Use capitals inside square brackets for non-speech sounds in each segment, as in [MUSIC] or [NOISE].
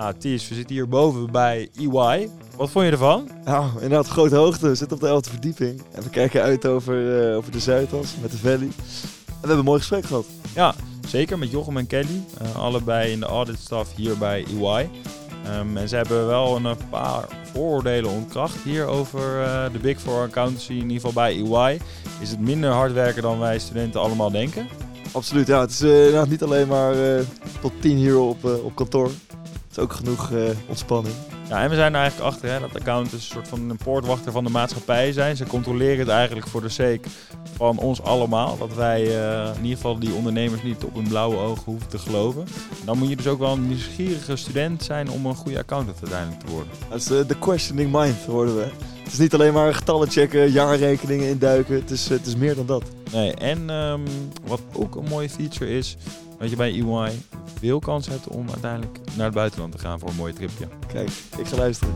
Nou, Ties, we zitten hier boven bij EY. Wat vond je ervan? Nou, inderdaad, grote hoogte. We zitten op de 11e verdieping. En we kijken uit over, uh, over de Zuidas met de Valley. En we hebben een mooi gesprek gehad. Ja, zeker met Jochem en Kelly. Uh, allebei in de auditstaf hier bij EY. Um, en ze hebben wel een paar vooroordelen ontkracht hier over uh, de Big Four Accountancy, in ieder geval bij EY. Is het minder hard werken dan wij studenten allemaal denken? Absoluut, ja. Het is uh, niet alleen maar uh, tot tien hier op, op kantoor. Ook genoeg ontspanning. Ja, en we zijn er eigenlijk achter hè, dat accountants een soort van een poortwachter van de maatschappij zijn. Ze controleren het eigenlijk voor de sake van ons allemaal. Dat wij uh, in ieder geval die ondernemers niet op hun blauwe ogen hoeven te geloven. Dan moet je dus ook wel een nieuwsgierige student zijn om een goede accountant uiteindelijk te worden. Dat is de, de questioning mind worden we. Het is niet alleen maar getallen checken, jaarrekeningen induiken. Het is, het is meer dan dat. Nee, en um, wat ook een mooie feature is, dat je bij EY veel kans hebt om uiteindelijk naar het buitenland te gaan voor een mooi tripje. Kijk, ik ga luisteren.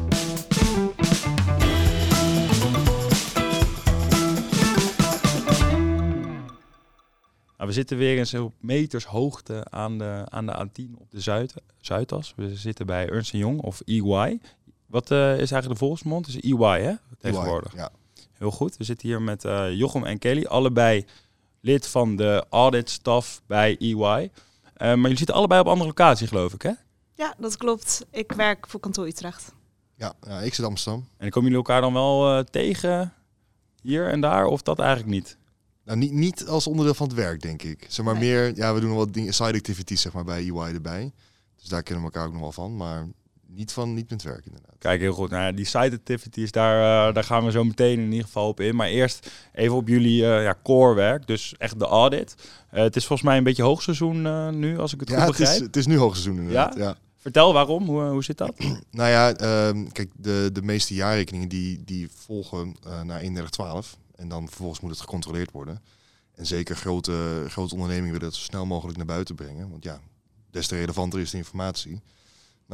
Nou, we zitten weer eens op meters hoogte aan de, aan de A10 op de Zuid, Zuidas. We zitten bij Ernst Young of EY. Wat uh, is eigenlijk de volksmond? Het is EY, hè? Tegenwoordig. EY, ja. Heel goed. We zitten hier met uh, Jochem en Kelly, allebei lid van de audit staff bij EY. Uh, maar jullie zitten allebei op andere locatie, geloof ik, hè? Ja, dat klopt. Ik werk voor kantoor Utrecht. Ja, ja ik zit Amsterdam. En komen jullie elkaar dan wel uh, tegen hier en daar, of dat eigenlijk niet? Nou, niet, niet als onderdeel van het werk, denk ik. Zeg maar nee. meer, ja, we doen wat dingen, side activities zeg maar, bij EY erbij. Dus daar kennen we elkaar ook nog wel van. Maar niet van niet met werk inderdaad. Kijk, heel goed. Nou, die side activities, daar, uh, daar gaan we zo meteen in ieder geval op in. Maar eerst even op jullie uh, ja, core werk, dus echt de audit. Uh, het is volgens mij een beetje hoogseizoen nu, als ik het ja, goed begrijp. Het is, het is nu hoogseizoen inderdaad, ja. ja. Vertel waarom, hoe, hoe zit dat? [CLEARS THROAT] nou ja, uh, kijk, de, de meeste jaarrekeningen die, die volgen naar 3112. En dan vervolgens moet het gecontroleerd worden. En zeker grote, grote ondernemingen willen dat zo snel mogelijk naar buiten brengen. Want ja, des te relevanter is de informatie.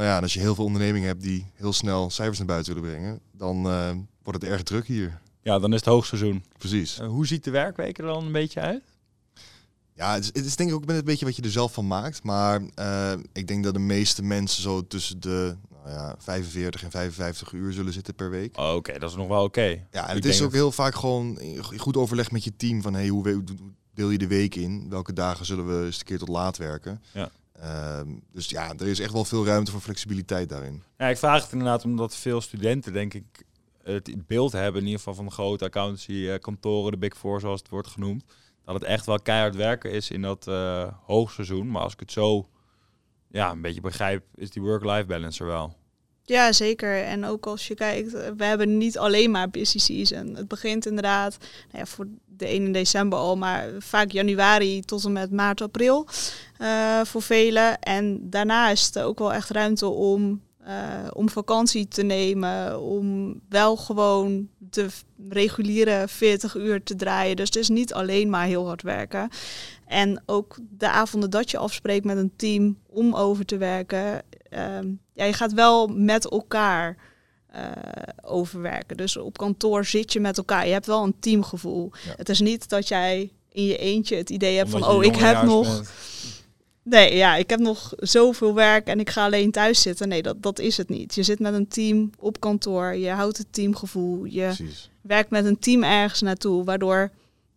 Nou ja, en als je heel veel ondernemingen hebt die heel snel cijfers naar buiten willen brengen, dan uh, wordt het erg druk hier. Ja, dan is het hoogseizoen. Precies. Uh, hoe ziet de werkweek er dan een beetje uit? Ja, het is, het is denk ik ook een beetje wat je er zelf van maakt. Maar uh, ik denk dat de meeste mensen zo tussen de nou ja, 45 en 55 uur zullen zitten per week. Oh, Oké, okay. dat is nog wel oké. Okay. Ja, en ik het is ook heel vaak gewoon goed overleg met je team van hey, hoe deel je de week in? Welke dagen zullen we eens een keer tot laat werken? Ja. Uh, dus ja, er is echt wel veel ruimte voor flexibiliteit daarin. Ik vraag het inderdaad omdat veel studenten, denk ik, het beeld hebben, in ieder geval van de grote accountancy kantoren, de Big Four zoals het wordt genoemd, dat het echt wel keihard werken is in dat uh, hoogseizoen. Maar als ik het zo ja, een beetje begrijp, is die work-life balance er wel. Ja, zeker. En ook als je kijkt, we hebben niet alleen maar busy season. Het begint inderdaad nou ja, voor de 1 december al, maar vaak januari tot en met maart, april uh, voor velen. En daarna is het ook wel echt ruimte om, uh, om vakantie te nemen, om wel gewoon de reguliere 40 uur te draaien. Dus het is niet alleen maar heel hard werken. En ook de avonden dat je afspreekt met een team om over te werken, um, ja, je gaat wel met elkaar uh, overwerken. Dus op kantoor zit je met elkaar. Je hebt wel een teamgevoel. Ja. Het is niet dat jij in je eentje het idee hebt Omdat van, oh, ik heb nog. Bent. Nee, ja, ik heb nog zoveel werk en ik ga alleen thuis zitten. Nee, dat, dat is het niet. Je zit met een team op kantoor. Je houdt het teamgevoel. Je Precies. werkt met een team ergens naartoe. Waardoor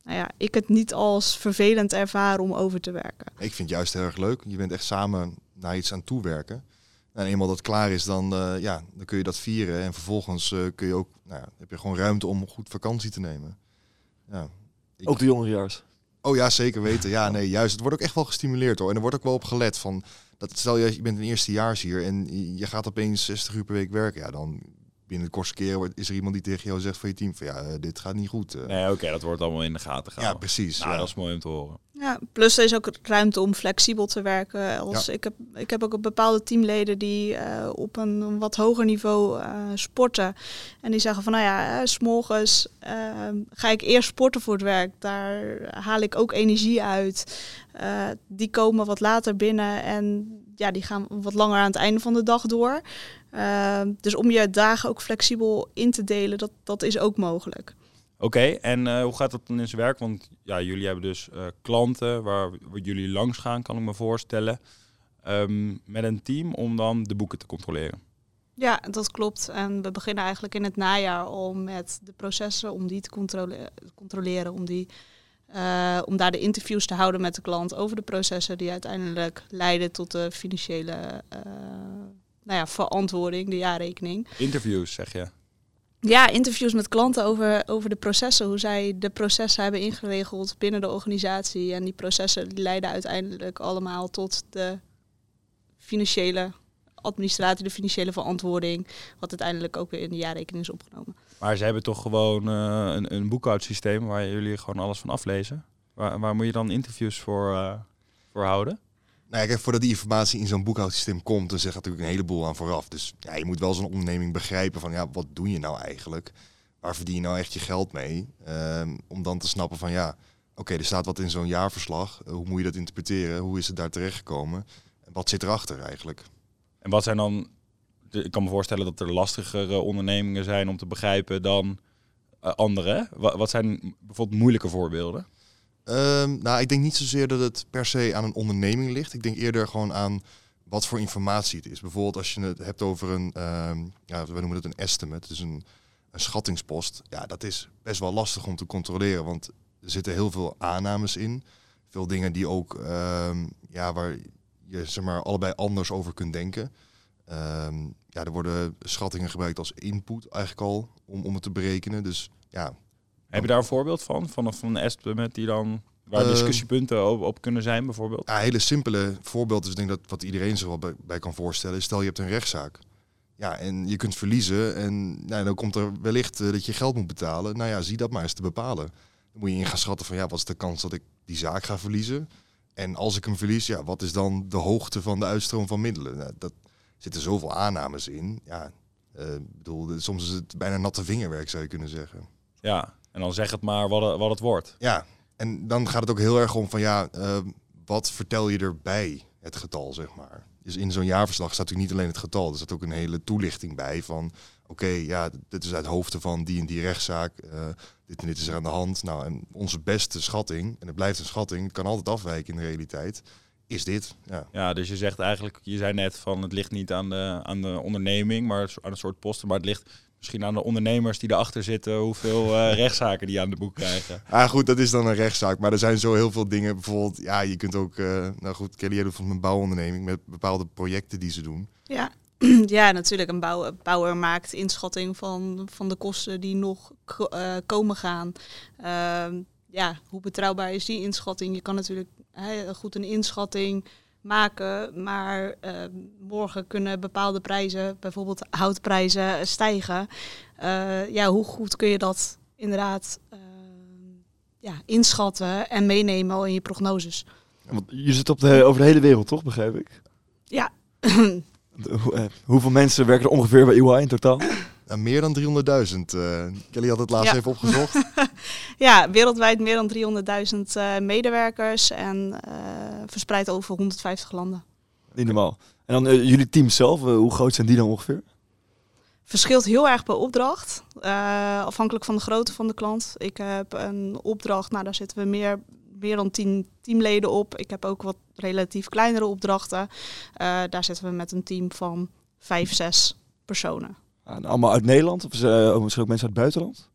nou ja, ik het niet als vervelend ervaar om over te werken. Ik vind het juist heel erg leuk. Je bent echt samen naar iets aan toewerken. En eenmaal dat klaar is, dan, uh, ja, dan kun je dat vieren. En vervolgens uh, kun je ook, nou ja, heb je gewoon ruimte om goed vakantie te nemen. Ja, ik... Ook de jongerejaars. Oh ja, zeker weten. Ja, nee, juist. Het wordt ook echt wel gestimuleerd hoor. En er wordt ook wel op gelet van, dat stel je, je bent een eerstejaars hier en je gaat opeens 60 uur per week werken. Ja, dan binnen de kortste keer is er iemand die tegen jou zegt van je team van ja, uh, dit gaat niet goed. Uh. Nee, oké, okay, dat wordt allemaal in de gaten gehouden. Ja, precies. Nou, ja. dat is mooi om te horen. Ja, plus er is ook ruimte om flexibel te werken. Als ja. ik, heb, ik heb ook bepaalde teamleden die uh, op een wat hoger niveau uh, sporten. En die zeggen van nou ja, s'morgens ga ik eerst sporten voor het werk. Daar haal ik ook energie uit. die komen wat later binnen en ja, die gaan wat langer aan het einde van de dag door. Uh, dus om je dagen ook flexibel in te delen, dat, dat is ook mogelijk. Oké, okay, en uh, hoe gaat dat dan in zijn werk? Want ja, jullie hebben dus uh, klanten waar, waar, jullie langs gaan, kan ik me voorstellen. ehm, met een team om dan de boeken te controleren. Ja, dat klopt. En we beginnen eigenlijk in het najaar al met de processen om die te controle controleren, om, die, uh, om daar de interviews te houden met de klant over de processen die uiteindelijk leiden tot de financiële nou ja, verantwoording, de jaarrekening. Interviews, zeg je? Ja, interviews met klanten over, over de processen, hoe zij de processen hebben ingeregeld binnen de organisatie. En die processen leiden uiteindelijk allemaal tot de financiële administratie, de financiële verantwoording, wat uiteindelijk ook weer in de jaarrekening is opgenomen. Maar ze hebben toch gewoon uh, een, een boekhoudsysteem waar jullie gewoon alles van aflezen? Waar, waar moet je dan interviews voor, uh, voor houden? Nou voordat die informatie in zo'n boekhoudsysteem komt, dan zegt natuurlijk een heleboel aan vooraf. Dus ja, je moet wel zo'n onderneming begrijpen van ja, wat doe je nou eigenlijk? Waar verdien je nou echt je geld mee? Um, om dan te snappen van ja, oké, er staat wat in zo'n jaarverslag. Uh, hoe moet je dat interpreteren? Hoe is het daar terechtgekomen? En wat zit erachter eigenlijk? En wat zijn dan, ik kan me voorstellen dat er lastigere ondernemingen zijn om te begrijpen dan uh, andere. Wat zijn bijvoorbeeld moeilijke voorbeelden? Um, nou, ik denk niet zozeer dat het per se aan een onderneming ligt. Ik denk eerder gewoon aan wat voor informatie het is. Bijvoorbeeld als je het hebt over een, um, ja, we noemen het een estimate, dus een, een schattingspost. Ja, dat is best wel lastig om te controleren, want er zitten heel veel aannames in. Veel dingen die ook, um, ja, waar je zeg maar allebei anders over kunt denken. ja, er worden schattingen gebruikt als input eigenlijk al om, om het te berekenen. Dus ja, heb je daar een voorbeeld van? Van, van een estimate die dan waar discussiepunten op, op, kunnen zijn, bijvoorbeeld? Ja, een hele simpele voorbeeld is ik denk dat wat iedereen zich wel bij, bij, kan voorstellen. Stel je hebt een rechtszaak. Ja, en je kunt verliezen en nou, dan komt er wellicht uh, dat je geld moet betalen. Nou ja, zie dat maar eens te bepalen. Dan moet je in gaan schatten van ja, wat is de kans dat ik die zaak ga verliezen? En als ik hem verlies, ja, wat is dan de hoogte van de uitstroom van middelen? Nou, dat zitten zoveel aannames in. Ja, uh, bedoel, soms is het bijna natte vingerwerk, zou je kunnen zeggen. Ja, en dan zeg het maar wat het, wat het wordt. Ja, en dan gaat het ook heel erg om van ja, uh, wat vertel je erbij het getal, zeg maar. Dus in zo'n jaarverslag staat natuurlijk niet alleen het getal, er staat ook een hele toelichting bij van oké, okay, ja, dit is uit hoofden van die en die rechtszaak, uh, dit en dit is er aan de hand. Nou, en onze beste schatting, en het blijft een schatting, het kan altijd afwijken in de realiteit, is dit. Ja. ja, dus je zegt eigenlijk, je zei net van het ligt niet aan de, aan de onderneming, maar aan een soort posten, maar het ligt misschien aan de ondernemers die erachter zitten, hoeveel uh, [LAUGHS] rechtszaken die aan de boek krijgen. Ah, goed, dat is dan een rechtszaak. Maar er zijn zo heel veel dingen. Bijvoorbeeld, ja, je kunt ook, uh, nou goed, Kelly, jij doet van een bouwonderneming met bepaalde projecten die ze doen. Ja. [CLEARS THROAT] Ja, natuurlijk. Een bouw, bouwer maakt inschatting van, van de kosten die nog uh, komen gaan. Uh, ja, hoe betrouwbaar is die inschatting? Je kan natuurlijk goed een inschatting maken. Maar uh, morgen kunnen bepaalde prijzen, bijvoorbeeld houtprijzen, stijgen. Uh, ja, hoe goed kun je dat inderdaad uh, ja, inschatten en meenemen al in je prognoses? Want je zit op de, over de hele wereld, toch? Begrijp ik? Ja. de, hoeveel mensen werken er ongeveer bij EY in totaal? Uh, meer dan 300.000. Uh, Kelly had het laatst ja. even opgezocht. [LAUGHS] ja, wereldwijd meer dan 300.000 uh, medewerkers en verspreid over 150 landen. Niet normaal. En dan jullie team zelf, hoe groot zijn die dan ongeveer? Verschilt heel erg per opdracht, afhankelijk van de grootte van de klant. Ik heb een opdracht, nou daar zitten we meer, meer dan 10 teamleden op. Ik heb ook wat relatief kleinere opdrachten. daar zitten we met een team van 5, 6 personen. En allemaal uit Nederland of uh, misschien ook mensen uit het buitenland?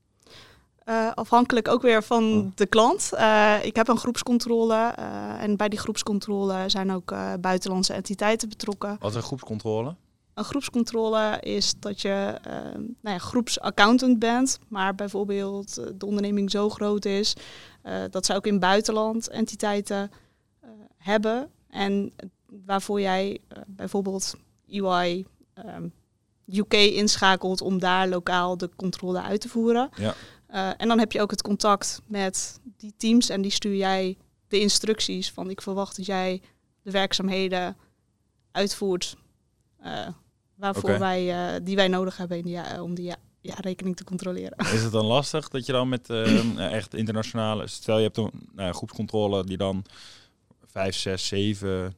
Uh, afhankelijk ook weer van oh. de klant. Uh, ik heb een groepscontrole en bij die groepscontrole zijn ook buitenlandse entiteiten betrokken. Wat is een groepscontrole? Een groepscontrole is dat je nou ja, groepsaccountant bent, maar bijvoorbeeld de onderneming zo groot is dat ze ook in buitenland entiteiten hebben. En waarvoor jij bijvoorbeeld EY, um, UK inschakelt om daar lokaal de controle uit te voeren. Ja. Uh, en dan heb je ook het contact met die teams en die stuur jij de instructies van ik verwacht dat jij de werkzaamheden uitvoert uh, waarvoor wij, uh, die wij nodig hebben in die, om die ja, ja, rekening te controleren. Is het dan lastig dat je dan met eh, echt internationale... Stel je hebt een nou, groepscontrole die dan vijf, zes, zeven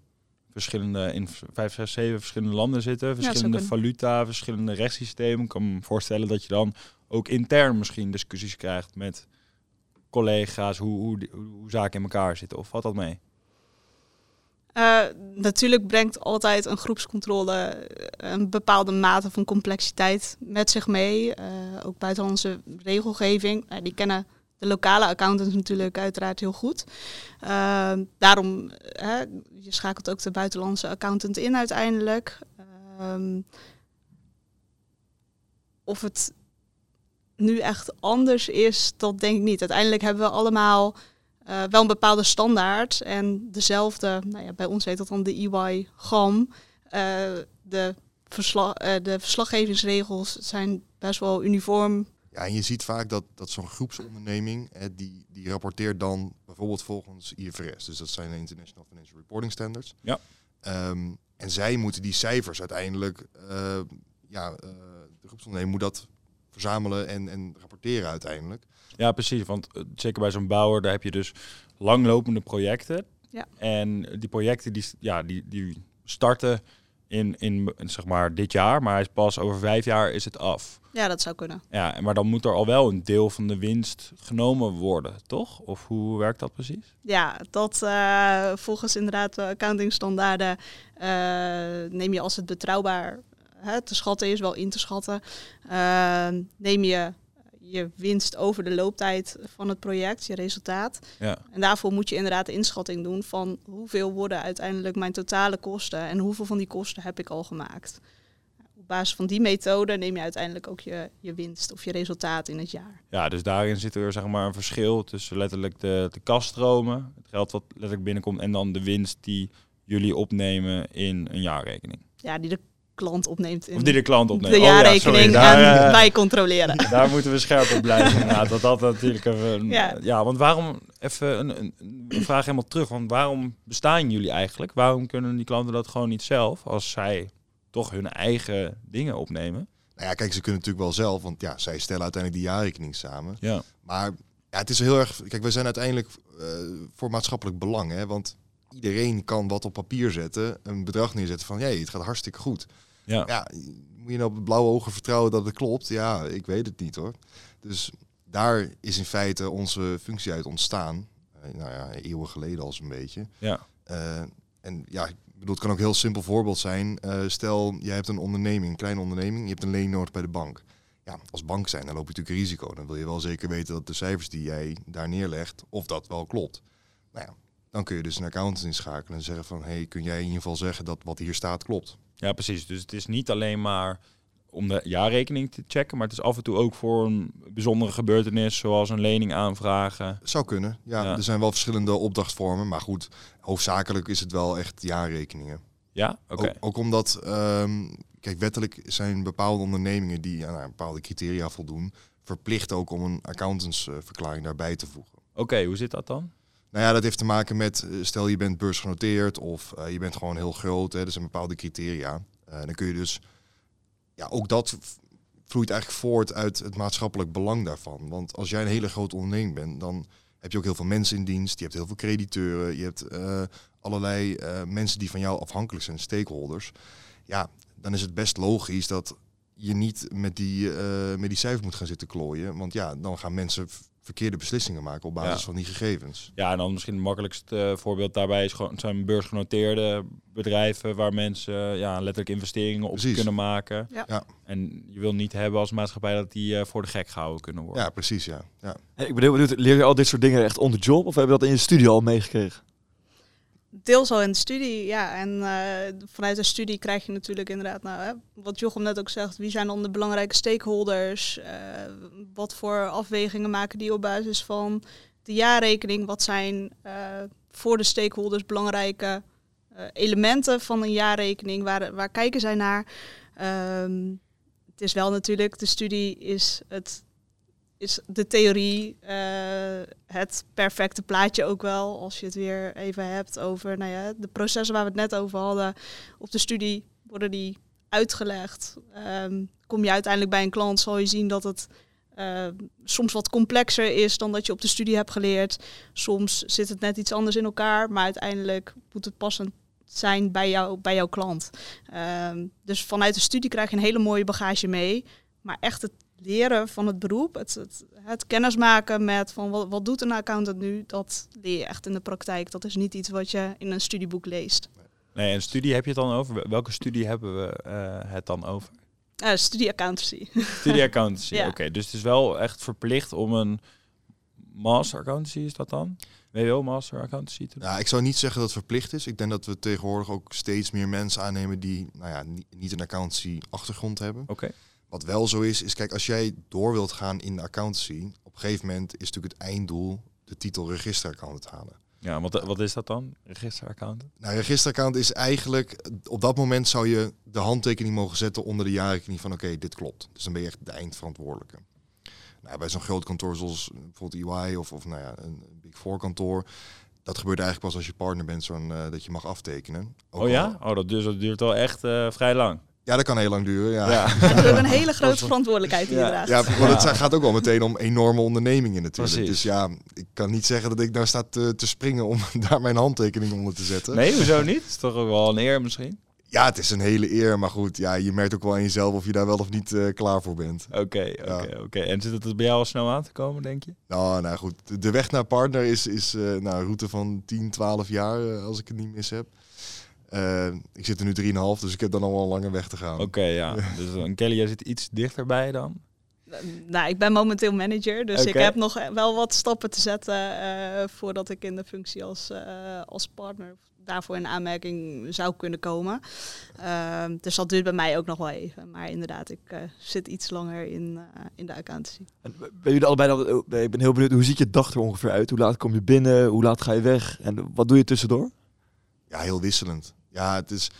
verschillende in vijf, zes, zeven verschillende landen zitten, verschillende valuta, verschillende rechtssystemen. Ik kan me voorstellen dat je dan ook intern misschien discussies krijgt met collega's, hoe, hoe, hoe, hoe zaken in elkaar zitten. Of valt dat mee? Uh, natuurlijk brengt altijd een groepscontrole een bepaalde mate van complexiteit met zich mee. Uh, ook buitenlandse regelgeving. Uh, die kennen de lokale accountants natuurlijk uiteraard heel goed. daarom, je schakelt ook de buitenlandse accountant in uiteindelijk. Ehm, of het nu echt anders is, dat denk ik niet. Uiteindelijk hebben we allemaal uh, wel een bepaalde standaard en dezelfde, nou ja, bij ons heet dat dan de EY-GAM. Eh, de, verslag, uh, de verslaggevingsregels zijn best wel uniform. Ja, en je ziet vaak dat, dat zo'n groepsonderneming, hè, die, die rapporteert dan bijvoorbeeld volgens IFRS. Dus dat zijn de International Financial Reporting Standards. Ja. Um, en zij moeten die cijfers uiteindelijk, ja, de groepsonderneming moet dat verzamelen en, en rapporteren uiteindelijk. Ja, precies. Want uh, zeker bij zo'n bouwer, daar heb je dus langlopende projecten. Ja. En die projecten die, ja, die, die starten in, in zeg maar dit jaar, maar hij is pas over vijf jaar is het af. Ja, dat zou kunnen. Ja, maar dan moet er al wel een deel van de winst genomen worden, toch? Of hoe werkt dat precies? Ja, dat uh, volgens inderdaad de accountingstandaarden uh, neem je als het betrouwbaar hè, te schatten is, wel in te schatten, uh, neem je je winst over de looptijd van het project, je resultaat. Ja. En daarvoor moet je inderdaad de inschatting doen van hoeveel worden uiteindelijk mijn totale kosten en hoeveel van die kosten heb ik al gemaakt. Op basis van die methode neem je uiteindelijk ook je, je winst of je resultaat in het jaar. Ja, dus daarin zit er zeg maar een verschil tussen letterlijk de, de kaststromen, het geld wat letterlijk binnenkomt, en dan de winst die jullie opnemen in een jaarrekening. Ja, die de klant opneemt. In of die de klant opneemt. De jaarrekening oh, ja, daar, en wij controleren. [LAUGHS] Daar moeten we scherp op blijven. ja, dat dat natuurlijk een, ja. ja, want waarom, even een, een, een, vraag helemaal terug. Want waarom bestaan jullie eigenlijk? Waarom kunnen die klanten dat gewoon niet zelf als zij toch hun eigen dingen opnemen? Nou ja, kijk, ze kunnen natuurlijk wel zelf, want ja, zij stellen uiteindelijk die jaarrekening samen. Ja. Maar ja, het is heel erg. Kijk, we zijn uiteindelijk uh, voor maatschappelijk belang, hè? Want iedereen kan wat op papier zetten, een bedrag neerzetten van, jee, het gaat hartstikke goed. Ja. ja, moet je nou op blauwe ogen vertrouwen dat het klopt? Ja, ik weet het niet hoor. Dus daar is in feite onze functie uit ontstaan. Uh, nou ja, eeuwen geleden al zo'n beetje. Ja. Uh, en ja, het kan ook een heel simpel voorbeeld zijn. Uh, stel, jij hebt een onderneming, een kleine onderneming, je hebt een leen nodig bij de bank. Ja, als bank zijn, dan loop je natuurlijk risico. Dan wil je wel zeker weten dat de cijfers die jij daar neerlegt, of dat wel klopt. Nou ja, dan kun je dus een accountant inschakelen en zeggen van, hey, kun jij in ieder geval zeggen dat wat hier staat klopt. Ja, precies. Dus het is niet alleen maar om de jaarrekening te checken, maar het is af en toe ook voor een bijzondere gebeurtenis, zoals een lening aanvragen. Zou kunnen. Ja, er zijn wel verschillende opdrachtvormen, maar goed, hoofdzakelijk is het wel echt jaarrekeningen. Ja, oké. Ook, ook, omdat, um, kijk, wettelijk zijn bepaalde ondernemingen die aan bepaalde criteria voldoen, verplicht ook om een accountantsverklaring daarbij te voegen. Oké, hoe zit dat dan? Nou ja, dat heeft te maken met, eh, stel je bent beursgenoteerd of uh, je bent gewoon heel groot, hè, er zijn bepaalde criteria. Uh, dan kun je dus, ja, ook dat vloeit eigenlijk voort uit het maatschappelijk belang daarvan. Want als jij een hele grote onderneming bent, dan heb je ook heel veel mensen in dienst, je hebt heel veel crediteuren, je hebt uh, allerlei mensen die van jou afhankelijk zijn, stakeholders. Ja, dan is het best logisch dat je niet met die, met die cijfers moet gaan zitten klooien. Want ja, dan gaan mensen verkeerde beslissingen maken op basis van die gegevens. Ja, en dan misschien het makkelijkste voorbeeld daarbij is gewoon zijn beursgenoteerde bedrijven waar mensen ja, letterlijk investeringen op kunnen maken. Ja. ja. En je wil niet hebben als maatschappij dat die uh, voor de gek gehouden kunnen worden. Ja, precies, ja. ja. ik ben heel benieuwd, leer je al dit soort dingen echt on the job of hebben we dat in je studio al meegekregen? Deels al in de studie, ja. En uh, vanuit de studie krijg je natuurlijk inderdaad, nou, hè, wat Jochem net ook zegt, wie zijn dan de belangrijke stakeholders? Uh, wat voor afwegingen maken die op basis van de jaarrekening? Wat zijn uh, voor de stakeholders belangrijke elementen van een jaarrekening? Waar, waar kijken zij naar? Um, het is wel natuurlijk, de studie is het is de theorie uh, het perfecte plaatje ook wel. Als je het weer even hebt over nou ja, de processen waar we het net over hadden. Op de studie worden die uitgelegd. Um, kom je uiteindelijk bij een klant, zal je zien dat het uh, soms wat complexer is dan dat je op de studie hebt geleerd. Soms zit het net iets anders in elkaar, maar uiteindelijk moet het passend zijn bij, jou, bij jouw klant. Um, dus vanuit de studie krijg je een hele mooie bagage mee. Maar echt het leren van het beroep, het, het, het kennismaken met van wat, wat doet een accountant nu, dat leer je echt in de praktijk. Dat is niet iets wat je in een studieboek leest. Nee, en studie heb je het dan over? Welke studie hebben we eh, het dan over? Uh, studie accountancy. Studie accountancy, [LAUGHS] Ja. oké. Dus het is wel echt verplicht om een master accountancy, is dat dan? WO master accountancy te doen? Ja, ik zou niet zeggen dat het verplicht is. Ik denk dat we tegenwoordig ook steeds meer mensen aannemen die nou ja, niet, niet een accountancy achtergrond hebben. Oké. Wat wel zo is, is kijk, als jij door wilt gaan in de accountancy, op een gegeven moment is natuurlijk het einddoel de titel registeraccountant halen. Ja, wat, wat is dat dan? Registeraccountant? Nou, registeraccountant is eigenlijk, op dat moment zou je de handtekening mogen zetten onder de jaarrekening van oké, dit klopt. Dus dan ben je echt de eindverantwoordelijke. Nou, bij zo'n groot kantoor zoals bijvoorbeeld EY of, of nou ja, een Big Four kantoor, dat gebeurt eigenlijk pas als je partner bent, zo'n, eh, dat je mag aftekenen. Ook Oh ja? al- Oh, dat duurt, dat duurt wel echt eh, vrij lang. Ja, dat kan heel lang duren. Ja, ja. Dat is ook een hele grote verantwoordelijkheid die je Ja. draagt. maar het gaat ook wel meteen om enorme ondernemingen natuurlijk. Precies. Dus ja, ik kan niet zeggen dat ik daar sta te, te springen om [LAUGHS] daar mijn handtekening onder te zetten. Nee, hoezo niet? is toch ook wel een eer misschien? Ja, het is een hele eer, maar goed, ja, je merkt ook wel aan jezelf of je daar wel of niet eh, klaar voor bent. Oké, oké, oké. En zit het er bij jou al snel aan te komen, denk je? Nou, nou goed, de- weg naar partner is, is eh, nou, een route van 10, 12 jaar, eh, als ik het niet mis heb. Eh, ik zit er nu 3,5, dus ik heb dan al wel een lange weg te gaan. Oké, ja. [LAUGHS] Dus een Kelly, jij zit iets dichterbij dan? Nou, ik ben momenteel manager, dus ik heb nog wel wat stappen te zetten eh, voordat ik in de functie als, eh, als partner daarvoor in aanmerking zou kunnen komen. Ehm, dus dat duurt bij mij ook nog wel even. Maar inderdaad, ik eh, zit iets langer in, eh, in de accountancy. En ben jullie allebei dan, eh, ik ben heel benieuwd, hoe ziet je dag er ongeveer uit? Hoe laat kom je binnen? Hoe laat ga je weg? En wat doe je tussendoor? Ja, heel wisselend. Ja, het is.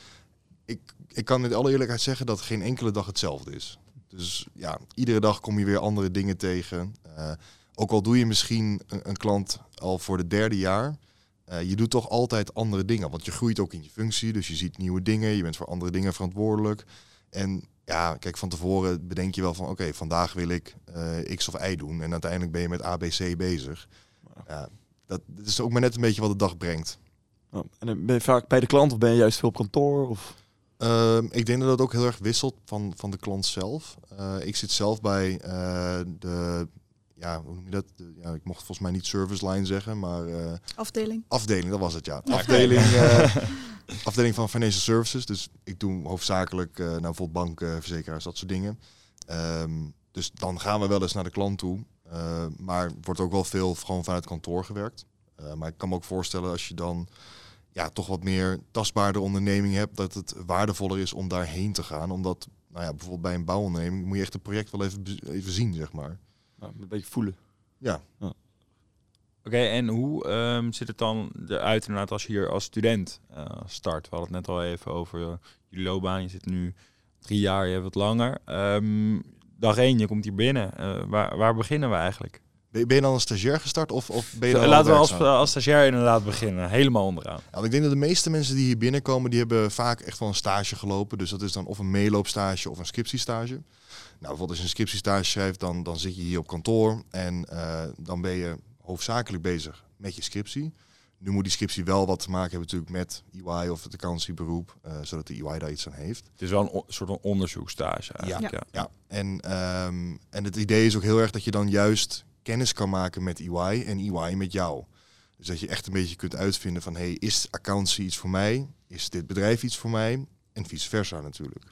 Ik, ik kan in alle eerlijkheid zeggen dat geen enkele dag hetzelfde is. Dus ja, iedere dag kom je weer andere dingen tegen. Eh, ook al doe je misschien een, een klant al voor de derde jaar. eh, je doet toch altijd andere dingen. Want je groeit ook in je functie. Dus je ziet nieuwe dingen. Je bent voor andere dingen verantwoordelijk. En ja, kijk, van tevoren bedenk je wel van oké, vandaag wil ik eh, X of Y doen. En uiteindelijk ben je met ABC bezig. Ja, dat, dat is ook maar net een beetje wat de dag brengt. Oh, en dan ben je vaak bij de klant of ben je juist veel op kantoor? Of? Ehm, ik denk dat het ook heel erg wisselt van, van de klant zelf. Eh, ik zit zelf bij eh, de, ja, hoe noem je dat? De, ja, ik mocht volgens mij niet service line zeggen, maar eh, Afdeling. afdeling, dat was het ja. Afdeling, [LAUGHS] eh, afdeling van financial services. Dus ik doe hoofdzakelijk, eh nou, bijvoorbeeld banken, verzekeraars, dat soort dingen. Ehm, dus dan gaan we wel eens naar de klant toe. Eh, maar er wordt ook wel veel gewoon vanuit kantoor gewerkt. Eh, maar ik kan me ook voorstellen als je dan ja, toch wat meer tastbaarder onderneming hebt, dat het waardevoller is om daarheen te gaan. Omdat, nou ja, bijvoorbeeld bij een bouwonderneming moet je echt het project wel even, even zien, zeg maar. Een beetje voelen. Ja, Oké, en hoe ehm, zit het dan eruit inderdaad als je hier als student eh, start? We hadden het net al even over uh, jullie loopbaan. Je zit nu drie jaar, je hebt wat langer. Ehm, dag één, je komt hier binnen. Eh, waar, waar beginnen we eigenlijk? Ben, je dan als stagiair gestart of, of ben je dan al Laten we als, werkzaam? als stagiair inderdaad beginnen. Helemaal onderaan. Ja, ik denk dat de meeste mensen die hier binnenkomen, die hebben vaak echt wel een stage gelopen. Dus dat is dan of een meeloopstage of een scriptiestage. Nou, bijvoorbeeld als je een scriptiestage schrijft, dan, dan zit je hier op kantoor en eh, dan ben je hoofdzakelijk bezig met je scriptie. Nu moet die scriptie wel wat te maken hebben natuurlijk met EY of het accountancyberoep, eh zodat de EY daar iets aan heeft. Het is wel een soort van onderzoekstage eigenlijk. Ja. Ja, en, ehm, en het idee is ook heel erg dat je dan juist kennis kan maken met EY en EY met jou. Dus dat je echt een beetje kunt uitvinden van, hey, is accountancy iets voor mij? Is dit bedrijf iets voor mij? En vice versa natuurlijk.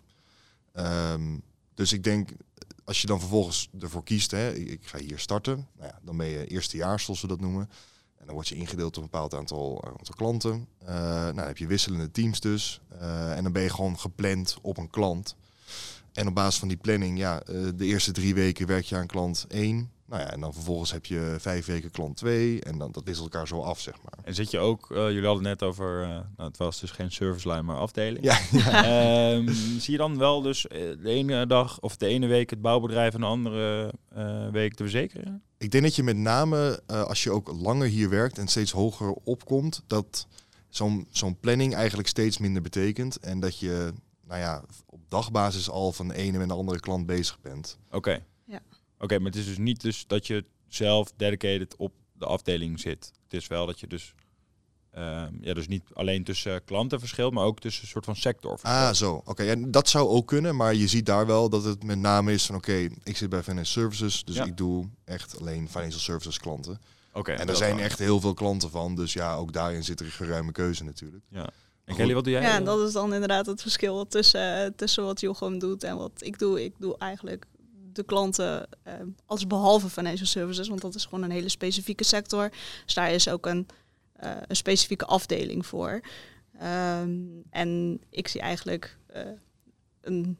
Ehm, dus ik denk, als je dan vervolgens ervoor kiest, hè, ik, ga hier starten, nou ja, dan ben je eerstejaars, zoals we dat noemen. En dan word je ingedeeld op een bepaald aantal, aantal klanten. Eh, nou, dan heb je wisselende teams dus. Eh, en dan ben je gewoon gepland op een klant. En op basis van die planning, ja, eh, de eerste drie weken werk je aan klant 1. Nou ja, en dan vervolgens heb je vijf weken klant 2. En dan dat wisselt elkaar zo af, zeg maar. En zit je ook, eh, jullie hadden net over, eh, nou, het was dus geen service line, maar afdeling. Ja, [LAUGHS] Ehm, zie je dan wel dus eh, de ene dag of de ene week het bouwbedrijf en de andere week de verzekering? Ik denk dat je met name, als je ook langer hier werkt en steeds hoger opkomt, dat zo'n zo'n planning eigenlijk steeds minder betekent. En dat je, nou ja, op dagbasis al van de ene en de andere klant bezig bent. Oké. Oké, maar het is dus niet dus dat je zelf dedicated op de afdeling zit. Het is wel dat je dus Ehm, ja, dus niet alleen tussen klantenverschil, maar ook tussen een soort van sector. Ah, zo. Oké, ja, dat zou ook kunnen, maar je ziet daar wel dat het met name is van oké, ik zit bij financial services, dus Ja. ik doe echt alleen financial services klanten. Oké. en er zijn wel. echt heel veel klanten van, dus ja, ook daarin zit er een geruime keuze natuurlijk. Ja. En Kelly, wat doe jij? Ja, en dat is dan inderdaad het verschil tussen, tussen wat Jochem doet en wat ik doe. Ik doe eigenlijk de klanten eh, als behalve financial services, want dat is gewoon een hele specifieke sector. Dus daar is ook een, eh, een specifieke afdeling voor. Ehm, en ik zie eigenlijk eh, een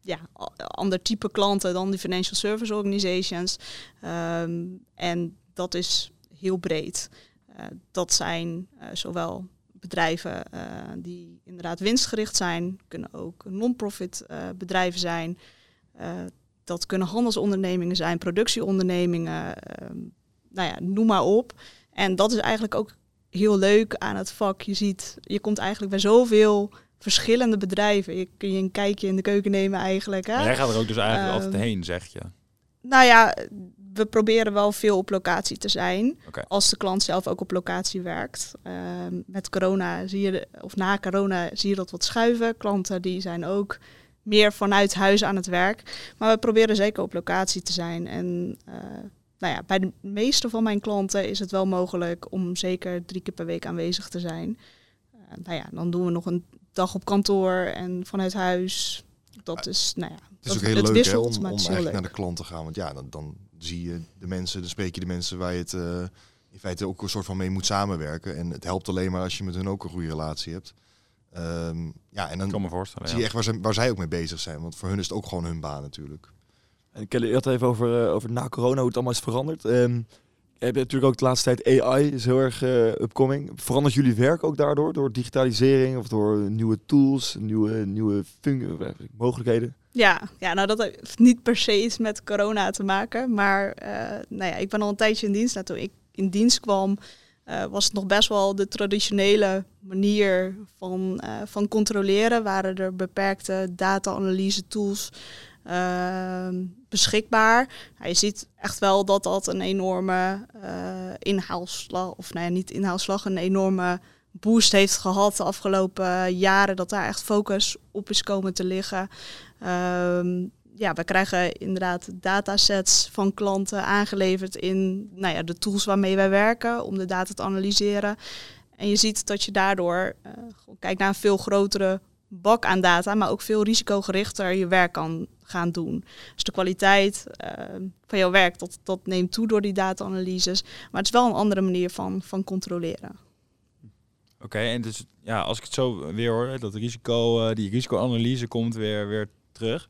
ja, ander type klanten dan die financial service organizations. Ehm, en dat is heel breed. Dat zijn zowel bedrijven die inderdaad winstgericht zijn, kunnen ook non-profit bedrijven zijn. Dat kunnen handelsondernemingen zijn, productieondernemingen, ehm, nou ja, noem maar op. En dat is eigenlijk ook heel leuk aan het vak. Je ziet, je komt eigenlijk bij zoveel verschillende bedrijven. Je kun je een kijkje in de keuken nemen eigenlijk. Hè? Maar jij gaat er ook dus eigenlijk Ehm, altijd heen, zeg je. Nou ja, we proberen wel veel op locatie te zijn. Als de klant zelf ook op locatie werkt. Ehm, met corona zie je, of na corona zie je dat wat schuiven. Klanten die zijn ook meer vanuit huis aan het werk. Maar we proberen zeker op locatie te zijn. En eh, nou ja, bij de meeste van mijn klanten is het wel mogelijk om zeker drie keer per week aanwezig te zijn. Eh, nou ja, dan doen we nog een dag op kantoor en vanuit huis. Dat is, nou ja, Het is ook heel leuk om, om eigenlijk naar de klant te gaan, want ja, dan, dan zie je de mensen, dan spreek je de mensen waar je het eh, in feite ook een soort van mee moet samenwerken. En het helpt alleen maar als je met hun ook een goede relatie hebt. Ehm, ja, en dan Ik kan me voorstellen. zie Ja. je echt waar, ze, waar zij ook mee bezig zijn, want voor hun is het ook gewoon hun baan natuurlijk. En Kelly, je had het even over, eh, over na corona, hoe het allemaal is veranderd. Ehm, je hebt natuurlijk ook de laatste tijd AI is heel erg eh, upcoming. Verandert jullie werk ook daardoor? Door digitalisering of door nieuwe tools, nieuwe, nieuwe fun- eh, mogelijkheden? Ja, ja, nou dat heeft niet per se iets met corona te maken. Maar eh, nou ja, ik ben al een tijdje in dienst. Nou, toen ik in dienst kwam, eh, was het nog best wel de traditionele manier van, eh, van controleren. Waren er beperkte data-analyse tools ehm, beschikbaar. Nou, je ziet echt wel dat dat een enorme eh, inhaalslag, of nou ja, niet inhaalslag, een enorme boost heeft gehad de afgelopen jaren. Dat daar echt focus op is komen te liggen. Ehm, ja, we krijgen inderdaad datasets van klanten aangeleverd in nou ja, de tools waarmee wij werken om de data te analyseren. En je ziet dat je daardoor gewoon kijkt naar een veel grotere bak aan data, maar ook veel risicogerichter je werk kan gaan doen. Dus de kwaliteit eh, van jouw werk, dat, dat neemt toe door die data-analyses. Maar het is wel een andere manier van, van controleren. Oké, en dus ja, als ik het zo weer hoor, dat risico, eh, die risicoanalyse komt weer, weer terug.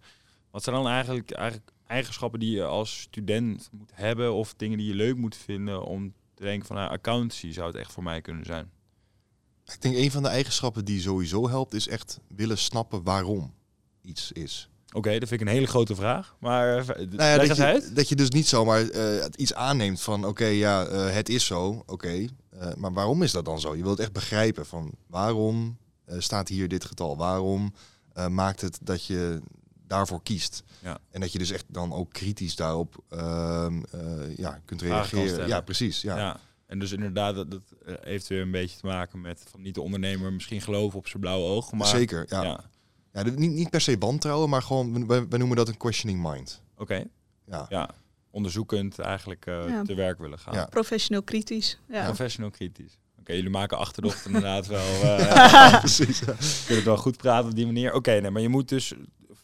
Wat zijn dan eigenlijk, eigenlijk eigenschappen die je als student moet hebben of dingen die je leuk moet vinden om te denken van nou, accountancy zou het echt voor mij kunnen zijn? Ik denk een van de eigenschappen die sowieso helpt, is echt willen snappen waarom iets is. Oké, dat vind ik een hele grote vraag, maar eh, Nou ja, dat, je, uit. dat je dus niet zomaar eh, iets aanneemt van oké, ja, eh, het is zo, oké. maar waarom is dat dan zo? Je wilt echt begrijpen van waarom staat hier dit getal? Waarom maakt het dat je daarvoor kiest? Ja. En dat je dus echt dan ook kritisch daarop ehm, eh, ja, kunt reageren. Ja, precies. Ja. Ja. En dus inderdaad, dat, dat eh, heeft weer een beetje te maken met van niet de ondernemer misschien geloven op zijn blauwe oog, maar Zeker, ja. ja. niet, niet per se wantrouwen, maar gewoon, we, we noemen dat een questioning mind. Oké, Ja. ja. Onderzoekend eigenlijk eh, Ja. te werk willen gaan. Ja. Professioneel kritisch. Ja. Professional kritisch. Oké, jullie maken achterdocht [LAUGHS] inderdaad wel. eh, precies. ja. kunnen het wel goed praten op die manier. Oké, nee, maar je moet dus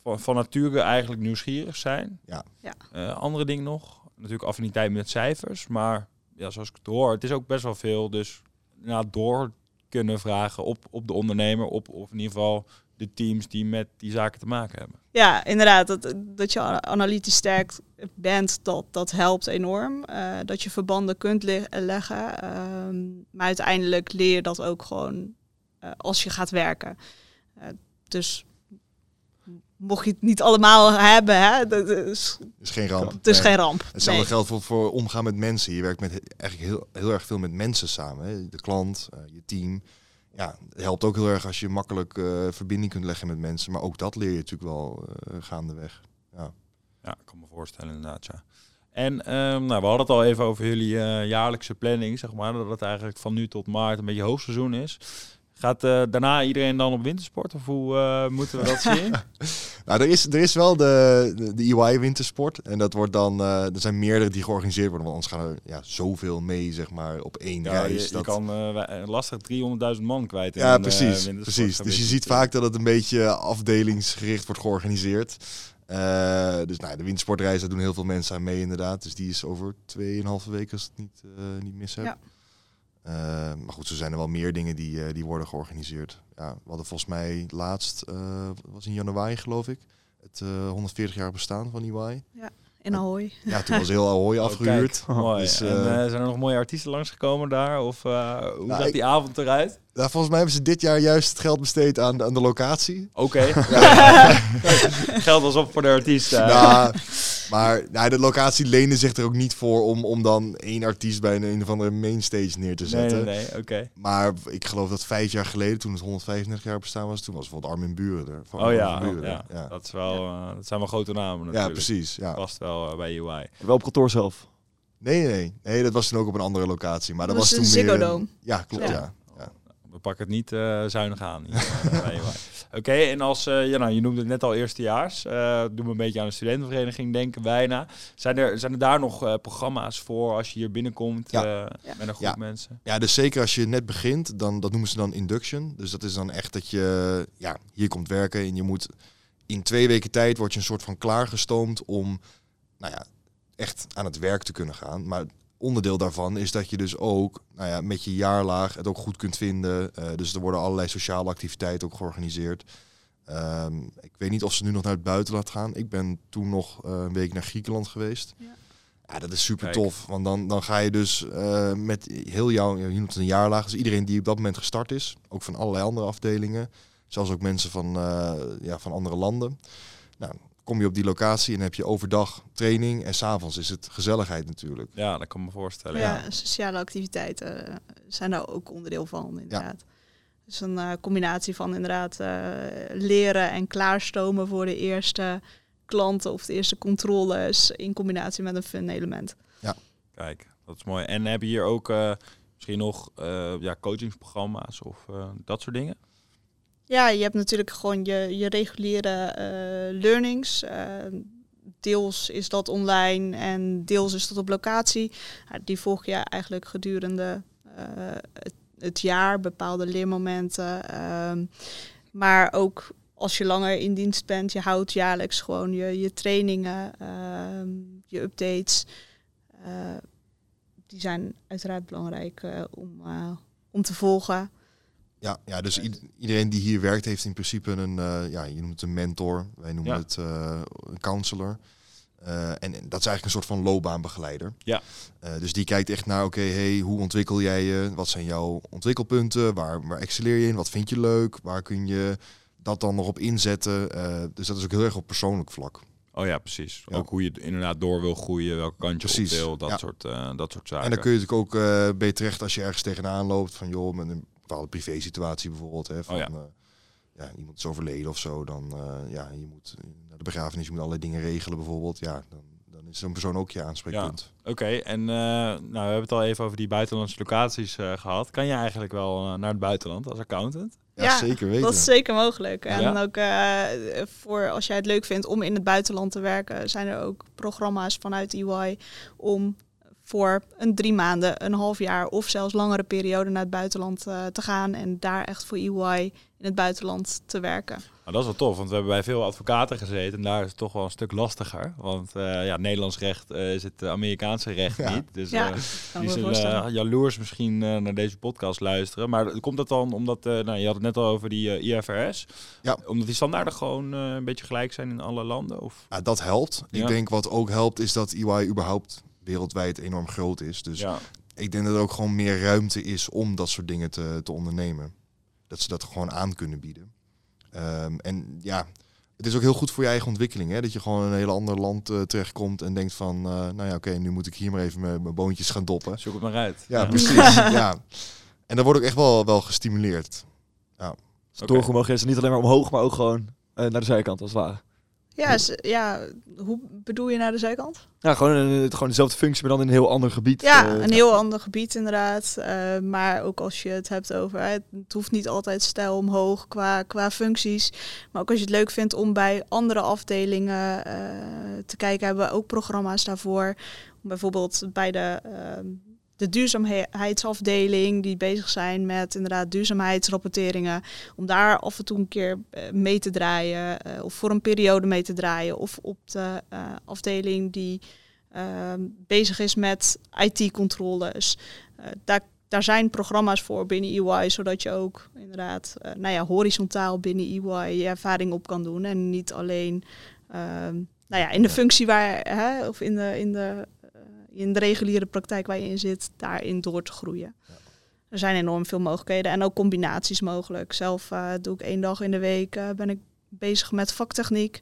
van, van nature eigenlijk nieuwsgierig zijn. Ja. Ja. Eh, andere ding nog, natuurlijk affiniteit met cijfers, maar ja, zoals ik het hoor, het is ook best wel veel. Dus nou, door kunnen vragen op, op de ondernemer, op of in ieder geval de teams die met die zaken te maken hebben. Ja, inderdaad. Dat, dat je analytisch sterk bent, dat, dat helpt enorm. Eh, dat je verbanden kunt le- leggen. Ehm, maar uiteindelijk leer je dat ook gewoon eh, als je gaat werken. Eh, dus mocht je het niet allemaal hebben, hè, dat is, is geen ramp. het is Nee. geen ramp. Hetzelfde Nee. geldt voor, voor omgaan met mensen. Je werkt met eigenlijk heel, heel erg veel met mensen samen. Hè. De klant, eh, je team. Ja, het helpt ook heel erg als je makkelijk eh, verbinding kunt leggen met mensen. Maar ook dat leer je natuurlijk wel eh, gaandeweg. Ja, ik kan me voorstellen inderdaad, ja. En ehm, nou, we hadden het al even over jullie eh, jaarlijkse planning, zeg maar. Dat het eigenlijk van nu tot maart een beetje hoogseizoen is. Gaat eh, daarna iedereen dan op wintersport? Of hoe eh, moeten we dat [LAUGHS] zien? Nou, er is, er is wel de, de, de EY wintersport. En dat wordt dan, eh, er zijn meerdere die georganiseerd worden. Want anders gaan er ja, zoveel mee, zeg maar, op één ja, reis. je, je dat... kan eh, wij- lastig 300.000 man kwijt. in Ja, precies. eh, wintersport precies. Dus je ziet vaak dat het een beetje afdelingsgericht wordt georganiseerd. Eh, dus nou, de wintersportreis, daar doen heel veel mensen aan mee inderdaad. Dus die is over 2,5 weken als ik het niet, eh, niet mis heb. Ja. Eh, maar goed, zo zijn er wel meer dingen die, eh, die worden georganiseerd. Ja, we hadden volgens mij laatst, eh, was in januari geloof ik, het eh 140 jaar bestaan van EY. In Ahoy. Ja, toen was heel Ahoy [LAUGHS] Oh, afgehuurd. kijk, mooi. Dus, en zijn er nog mooie artiesten langsgekomen daar? Of eh, hoe Nou, zag ik- die avond eruit? Nou, volgens mij hebben ze dit jaar juist het geld besteed aan, aan de locatie. Oké. [LAUGHS] Geld was op voor de artiesten. Nou, maar nou, de locatie leende zich er ook niet voor om, om dan één artiest bij een, een of andere mainstage neer te zetten. nee, nee. Oké. Maar ik geloof dat vijf jaar geleden, toen het 135 jaar bestaan was, toen was bijvoorbeeld Armin Buren er. Van Oh ja, ja. ja. Dat, is wel, eh, dat zijn wel grote namen Ja, natuurlijk. precies. Ja. Past wel eh, bij UI. Wel op kantoor zelf. Nee, nee, nee, nee. dat was toen ook op een andere locatie. Maar dat, Dat was was toen meer... Ziggo Dome. Ja, klopt, Ja. Pakken het niet eh, zuinig aan. [LAUGHS] Oké, en als, eh, ja, nou, je noemde het net al eerstejaars. eh doen we een beetje aan de studentenvereniging denken bijna. Zijn er, zijn er daar nog eh, programma's voor als je hier binnenkomt Ja. eh, Ja. met een groep Ja. mensen? Ja, dus zeker als je net begint, dan dat noemen ze dan induction. Dus dat is dan echt dat je ja, hier komt werken en je moet in twee weken tijd word je een soort van klaargestoomd om nou ja, echt aan het werk te kunnen gaan. Maar onderdeel daarvan is dat je dus ook nou ja, met je jaarlaag het ook goed kunt vinden. Eh, dus er worden allerlei sociale activiteiten ook georganiseerd. Ehm, ik weet niet of ze nu nog naar het buitenland gaan. Ik ben toen nog eh, een week naar Griekenland geweest. Ja. Ja, dat is super Kijk. tof. Want dan, dan ga je dus eh, met heel jouw, je noemt het een jaarlaag, dus iedereen die op dat moment gestart is, ook van allerlei andere afdelingen, zelfs ook mensen van, eh, ja, van andere landen. Nou, kom je op die locatie en heb je overdag training en s'avonds is het gezelligheid natuurlijk. Ja, dat kan ik me voorstellen. Ja, Ja. sociale activiteiten eh, zijn daar ook onderdeel van, inderdaad. Dus een eh, combinatie van inderdaad eh, leren en klaarstomen voor de eerste klanten of de eerste controles in combinatie met een fun element. Kijk, dat is mooi. En heb je hier ook eh, misschien nog eh, ja, coachingsprogramma's of dat soort dingen? Ja, je hebt natuurlijk gewoon je, je reguliere eh, learnings. Eh, deels is dat online en deels is dat op locatie. Die volg je eigenlijk gedurende eh, het, het jaar, bepaalde leermomenten. Ehm, maar ook als je langer in dienst bent, je houdt jaarlijks gewoon je, je trainingen, ehm, je updates. Die zijn uiteraard belangrijk om, om te volgen. Ja, ja dus iedereen die hier werkt heeft in principe een, eh, ja, je noemt het een mentor, wij noemen Ja. het eh, een counselor. Eh, en, en dat is eigenlijk een soort van loopbaanbegeleider. Ja. Dus die kijkt echt naar, oké, hey, hoe ontwikkel jij je? Wat zijn jouw ontwikkelpunten? Waar, waar excelleer je in? Wat vind je leuk? Waar kun je dat dan nog op inzetten? Dus dat is ook heel erg op persoonlijk vlak. Oh ja, precies. Ja. Ook hoe je inderdaad door wil groeien, welke kant je Precies, op wil, dat, ja. soort, dat soort zaken. En dan kun je natuurlijk ook eh bij terecht als je ergens tegenaan loopt van joh, met bepaalde privésituatie bijvoorbeeld. Hè, van, Oh ja. ja. ja, iemand is overleden of zo, dan eh, ja, je moet naar de begrafenis, je moet allerlei dingen regelen bijvoorbeeld. Ja, dan, dan is zo'n persoon ook je aanspreekpunt. Oké, en eh, nou, we hebben het al even over die buitenlandse locaties eh, gehad. Kan je eigenlijk wel naar het buitenland als accountant? Ja, Ja, zeker weten. Dat is zeker mogelijk. En Ja? ook eh, voor als jij het leuk vindt om in het buitenland te werken, zijn er ook programma's vanuit EY om voor een drie maanden, een half jaar of zelfs langere periode naar het buitenland eh, te gaan en daar echt voor EY in het buitenland te werken. Nou, dat is wel tof, want we hebben bij veel advocaten gezeten en daar is het toch wel een stuk lastiger. Want eh, ja, Nederlands recht eh, is het Amerikaanse recht Ja. niet. Dus Ja, eh, Kan die zullen jaloers misschien eh, naar deze podcast luisteren. Maar komt dat dan omdat, eh, nou, je had het net al over die IFRS. Ja. Omdat die standaarden gewoon eh, een beetje gelijk zijn in alle landen? Of? Ja, dat helpt. Ja. Ik denk wat ook helpt is dat EY überhaupt wereldwijd enorm groot is. Dus ja. ik denk dat er ook gewoon meer ruimte is om dat soort dingen te, te ondernemen. Dat ze dat gewoon aan kunnen bieden. Ehm, en ja, het is ook heel goed voor je eigen ontwikkeling. Hè? Dat je gewoon in een heel ander land eh, terechtkomt en denkt van... eh, nou ja, oké, nu moet ik hier maar even mijn, boontjes gaan doppen. Zoek het maar uit. Ja, precies. [LAUGHS] ja. En dat wordt ook echt wel, wel gestimuleerd. Dus doorgemogen is het niet alleen maar omhoog, maar ook gewoon eh, naar de zijkant als het ware. Ja, ja, hoe bedoel je naar de zijkant? Ja, gewoon, een, gewoon dezelfde functie, maar dan in een heel ander gebied. Ja, Eh, een heel ander gebied inderdaad. Eh, maar ook als je het hebt over, het hoeft niet altijd stijl omhoog qua, qua functies. Maar ook als je het leuk vindt om bij andere afdelingen eh, te kijken, hebben we ook programma's daarvoor. Bijvoorbeeld bij de, ehm, de duurzaamheidsafdeling, die bezig zijn met inderdaad duurzaamheidsrapporteringen. Om daar af en toe een keer eh, mee te draaien, eh, of voor een periode mee te draaien. Of op de eh, afdeling die ehm, bezig is met IT-controles. Daar, daar zijn programma's voor binnen EY, zodat je ook inderdaad nou ja, horizontaal binnen EY je ervaring op kan doen. En niet alleen ehm, nou ja, in de functie waar, hè, of in de, in, de, in de reguliere praktijk waar je in zit, daarin door te groeien. Er zijn enorm veel mogelijkheden en ook combinaties mogelijk. Zelf eh, doe ik één dag in de week, eh, ben ik bezig met vaktechniek.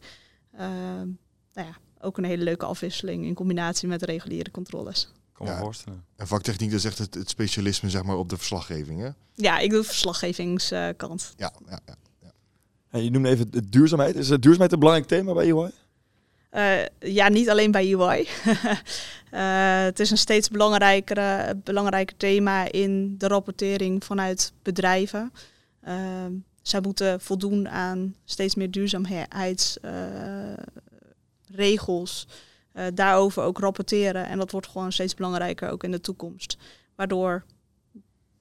Ehm, nou ja, ook een hele leuke afwisseling in combinatie met reguliere controles. Kan me Ja. voorstellen. En vaktechniek, dat is echt het, het specialisme zeg maar, op de verslaggeving, hè? Ja, ik doe de verslaggevingskant. Ja, ja, ja. ja, je noemde even de duurzaamheid. Is eh, duurzaamheid een belangrijk thema bij EY? Eh, ja, niet alleen bij UI. [LAUGHS] Eh, het is een steeds belangrijkere, belangrijker thema in de rapportering vanuit bedrijven. Ehm, zij moeten voldoen aan steeds meer duurzaamheidsregels. Eh, daarover ook rapporteren. En dat wordt gewoon steeds belangrijker ook in de toekomst. Waardoor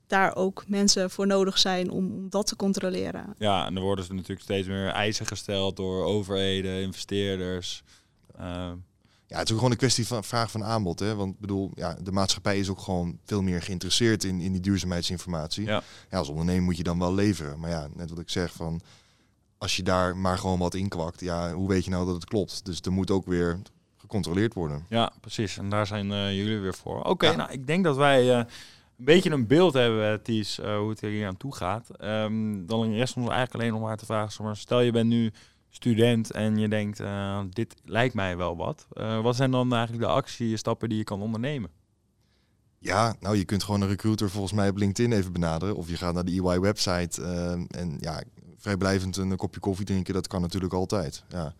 daar ook mensen voor nodig zijn om, dat te controleren. Ja, en er worden ze natuurlijk steeds meer eisen gesteld door overheden, investeerders. Ehm, Ja, het is ook gewoon een kwestie van vraag van aanbod. Hè? Want ik bedoel, ja, de maatschappij is ook gewoon veel meer geïnteresseerd in, in die duurzaamheidsinformatie. Ja. Ja, als ondernemer moet je dan wel leveren. Maar ja, net wat ik zeg van als je daar maar gewoon wat in kwakt, ja, hoe weet je nou dat het klopt? Dus er moet ook weer gecontroleerd worden. Ja, precies. En daar zijn eh, jullie weer voor. Oké, Ja. nou, ik denk dat wij eh, een beetje een beeld hebben, Ties, eh, hoe het er hier aan toe gaat. Ehm, dan rest ons eigenlijk alleen nog maar te vragen. maar, Stel je bent nu student en je denkt, eh, dit lijkt mij wel wat. Eh, wat zijn dan eigenlijk de actiestappen die je kan ondernemen? Ja, nou je kunt gewoon een recruiter volgens mij op LinkedIn even benaderen. Of je gaat naar de EY-website en ja, vrijblijvend een kopje koffie drinken, dat kan natuurlijk altijd. Ja.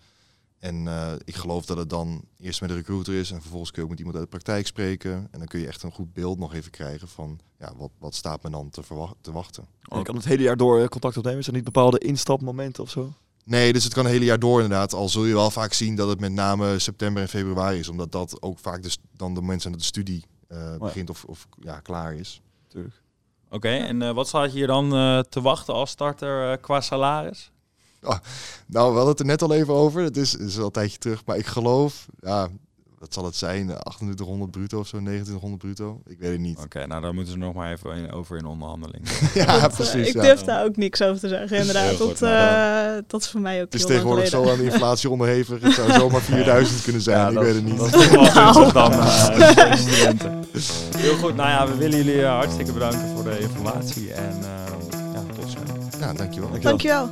En eh, ik geloof dat het dan eerst met de recruiter is en vervolgens kun je ook met iemand uit de praktijk spreken. En dan kun je echt een goed beeld nog even krijgen van ja, wat, wat staat me dan te, te wachten. En je kan het hele jaar door eh, contact opnemen. Zijn er niet bepaalde instapmomenten of zo? Nee, dus het kan het hele jaar door inderdaad. Al zul je wel vaak zien dat het met name september en februari is. Omdat dat ook vaak dus dan de mensen dat de studie eh, begint of, of ja, klaar is. Natuurlijk. Oké, en eh, wat staat je hier dan eh, te wachten als starter eh, qua salaris? Nou, we hadden het er net al even over. Het is, is al een tijdje terug. Maar ik geloof, ja, wat zal het zijn? 2800 bruto of zo, 2900 bruto? Ik weet het niet. Oké, nou daar moeten ze nog maar even in- over in onderhandeling. [LAUGHS] ja, Dat, eh, precies. ik ja. durf daar ook niks over te zeggen, inderdaad. Goed, dat, nou eh, dat is voor mij ook Het is tegenwoordig zo aan de inflatie onderhevig. Het zou zomaar [LAUGHS] 4000 kunnen zijn. ik dat, weet het niet. Dat is toch wel [LAUGHS] gunstig dan eh, studenten. Heel goed, nou ja, we willen jullie eh, hartstikke bedanken voor de informatie en eh, ja, tot snel. Ja, dankjewel. Dankjewel. Dankjewel.